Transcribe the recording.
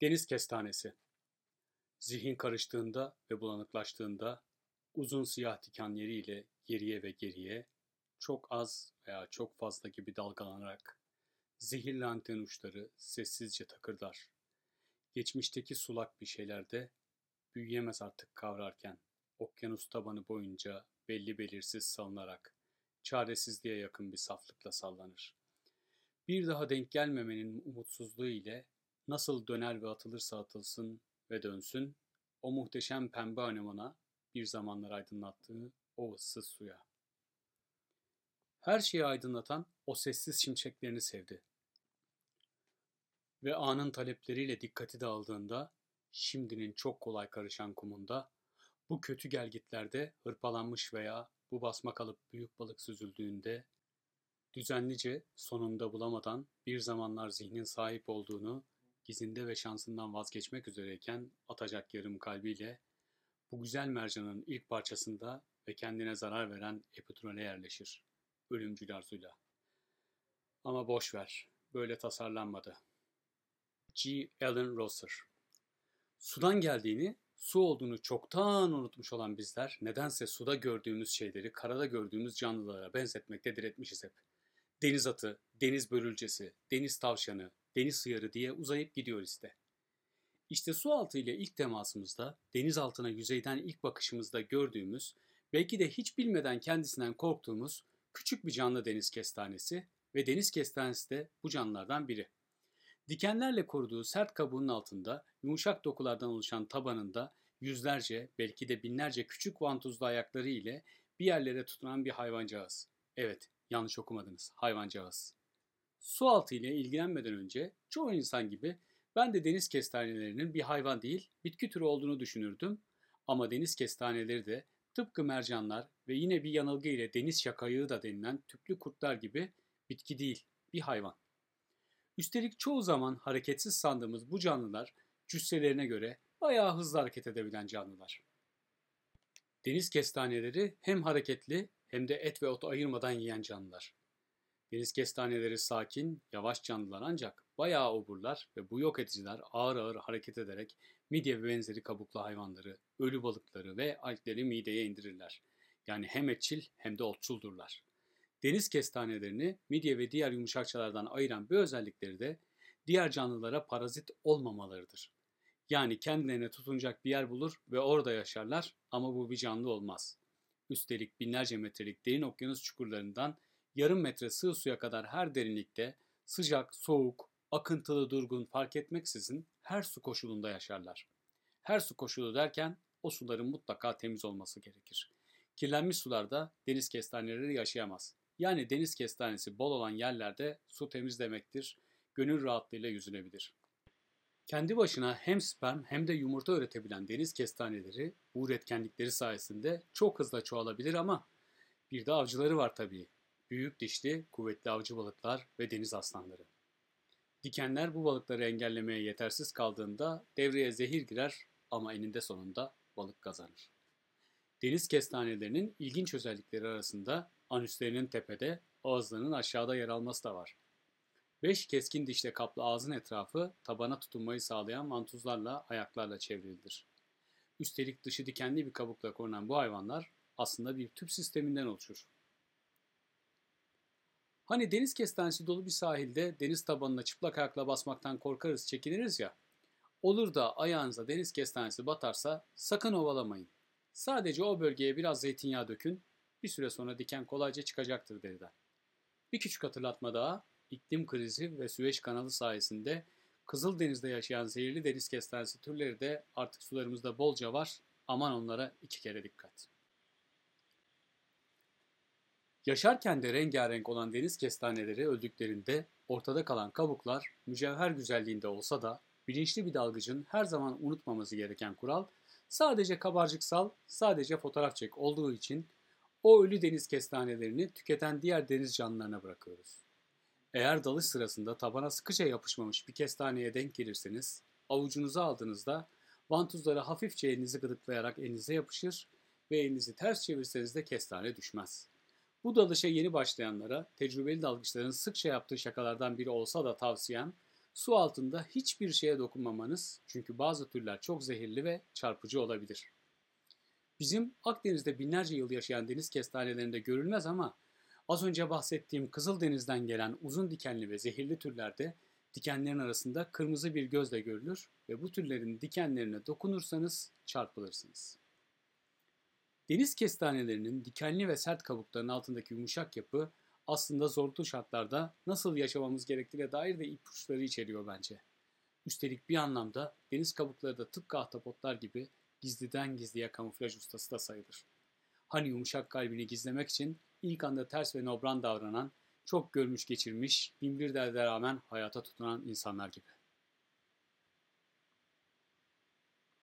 Deniz kestanesi. Zihin karıştığında ve bulanıklaştığında uzun siyah diken yeriyle geriye ve geriye çok az veya çok fazla gibi dalgalanarak zehirli anten uçları sessizce takırlar. Geçmişteki sulak bir şeylerde büyüyemez artık kavrarken okyanus tabanı boyunca belli belirsiz salınarak çaresizliğe yakın bir saflıkla sallanır. Bir daha denk gelmemenin umutsuzluğu ile nasıl döner ve atılırsa atılsın ve dönsün, o muhteşem pembe anemona bir zamanlar aydınlattığı o ıssız suya. Her şeyi aydınlatan o sessiz şimşeklerini sevdi. Ve anın talepleriyle dikkati dağıldığında, şimdinin çok kolay karışan kumunda, bu kötü gelgitlerde hırpalanmış veya bu basmak alıp büyük balık süzüldüğünde, düzenlice sonunda bulamadan bir zamanlar zihnin sahip olduğunu gizinde ve şansından vazgeçmek üzereyken atacak yarım kalbiyle bu güzel mercanın ilk parçasında ve kendine zarar veren epitrole yerleşir. Ölümcül arzuyla. Ama boş ver. Böyle tasarlanmadı. G. Allen Rosser Sudan geldiğini, su olduğunu çoktan unutmuş olan bizler nedense suda gördüğümüz şeyleri karada gördüğümüz canlılara benzetmekte diretmişiz hep. Deniz atı, deniz börülcesi, deniz tavşanı, deniz sıyarı diye uzayıp gidiyor işte. İşte su altı ile ilk temasımızda, deniz altına yüzeyden ilk bakışımızda gördüğümüz, belki de hiç bilmeden kendisinden korktuğumuz küçük bir canlı deniz kestanesi ve deniz kestanesi de bu canlılardan biri. Dikenlerle koruduğu sert kabuğunun altında, yumuşak dokulardan oluşan tabanında yüzlerce, belki de binlerce küçük vantuzlu ayakları ile bir yerlere tutunan bir hayvancağız. Evet, yanlış okumadınız, hayvancağız. Su altı ile ilgilenmeden önce çoğu insan gibi ben de deniz kestanelerinin bir hayvan değil, bitki türü olduğunu düşünürdüm. Ama deniz kestaneleri de tıpkı mercanlar ve yine bir yanılgı ile deniz şakayığı da denilen tüplü kurtlar gibi bitki değil, bir hayvan. Üstelik çoğu zaman hareketsiz sandığımız bu canlılar cüsselerine göre bayağı hızlı hareket edebilen canlılar. Deniz kestaneleri hem hareketli hem de et ve ot ayırmadan yiyen canlılar. Deniz kestaneleri sakin, yavaş canlılar ancak bayağı oburlar ve bu yok ediciler ağır ağır hareket ederek midye ve benzeri kabuklu hayvanları, ölü balıkları ve algleri mideye indirirler. Yani hem etçil hem de otçuldurlar. Deniz kestanelerini midye ve diğer yumuşakçalardan ayıran bir özellikleri de diğer canlılara parazit olmamalarıdır. Yani kendilerine tutunacak bir yer bulur ve orada yaşarlar ama bu bir canlı olmaz. Üstelik binlerce metrelik derin okyanus çukurlarından yarım metre sığ suya kadar her derinlikte sıcak, soğuk, akıntılı, durgun fark etmeksizin her su koşulunda yaşarlar. Her su koşulu derken o suların mutlaka temiz olması gerekir. Kirlenmiş sularda deniz kestaneleri yaşayamaz. Yani deniz kestanesi bol olan yerlerde su temiz demektir. Gönül rahatlığıyla yüzülebilir. Kendi başına hem sperm hem de yumurta üretebilen deniz kestaneleri bu üretkenlikleri sayesinde çok hızlı çoğalabilir ama bir de avcıları var tabii büyük dişli, kuvvetli avcı balıklar ve deniz aslanları. Dikenler bu balıkları engellemeye yetersiz kaldığında devreye zehir girer ama eninde sonunda balık kazanır. Deniz kestanelerinin ilginç özellikleri arasında anüslerinin tepede, ağızlarının aşağıda yer alması da var. Beş keskin dişle kaplı ağzın etrafı tabana tutunmayı sağlayan mantuzlarla ayaklarla çevrilidir. Üstelik dışı dikenli bir kabukla korunan bu hayvanlar aslında bir tüp sisteminden oluşur. Hani deniz kestanesi dolu bir sahilde deniz tabanına çıplak ayakla basmaktan korkarız, çekiniriz ya. Olur da ayağınıza deniz kestanesi batarsa sakın ovalamayın. Sadece o bölgeye biraz zeytinyağı dökün, bir süre sonra diken kolayca çıkacaktır deriden. Bir küçük hatırlatma daha, iklim krizi ve Süveyş kanalı sayesinde Kızıldeniz'de yaşayan zehirli deniz kestanesi türleri de artık sularımızda bolca var. Aman onlara iki kere dikkat. Yaşarken de rengarenk olan deniz kestaneleri öldüklerinde ortada kalan kabuklar mücevher güzelliğinde olsa da bilinçli bir dalgıcın her zaman unutmaması gereken kural sadece kabarcıksal, sadece fotoğraf çek olduğu için o ölü deniz kestanelerini tüketen diğer deniz canlılarına bırakıyoruz. Eğer dalış sırasında tabana sıkıca yapışmamış bir kestaneye denk gelirseniz, avucunuza aldığınızda vantuzları hafifçe elinizi gıdıklayarak elinize yapışır ve elinizi ters çevirseniz de kestane düşmez.'' Bu dalışa yeni başlayanlara tecrübeli dalgıçların sıkça yaptığı şakalardan biri olsa da tavsiyem, Su altında hiçbir şeye dokunmamanız çünkü bazı türler çok zehirli ve çarpıcı olabilir. Bizim Akdeniz'de binlerce yıl yaşayan deniz kestanelerinde görülmez ama az önce bahsettiğim Kızıldeniz'den gelen uzun dikenli ve zehirli türlerde dikenlerin arasında kırmızı bir gözle görülür ve bu türlerin dikenlerine dokunursanız çarpılırsınız. Deniz kestanelerinin dikenli ve sert kabuklarının altındaki yumuşak yapı aslında zorlu şartlarda nasıl yaşamamız gerektiğine dair de ipuçları içeriyor bence. Üstelik bir anlamda deniz kabukları da tıpkı ahtapotlar gibi gizliden gizliye kamuflaj ustası da sayılır. Hani yumuşak kalbini gizlemek için ilk anda ters ve nobran davranan, çok görmüş geçirmiş, binbir derde rağmen hayata tutunan insanlar gibi.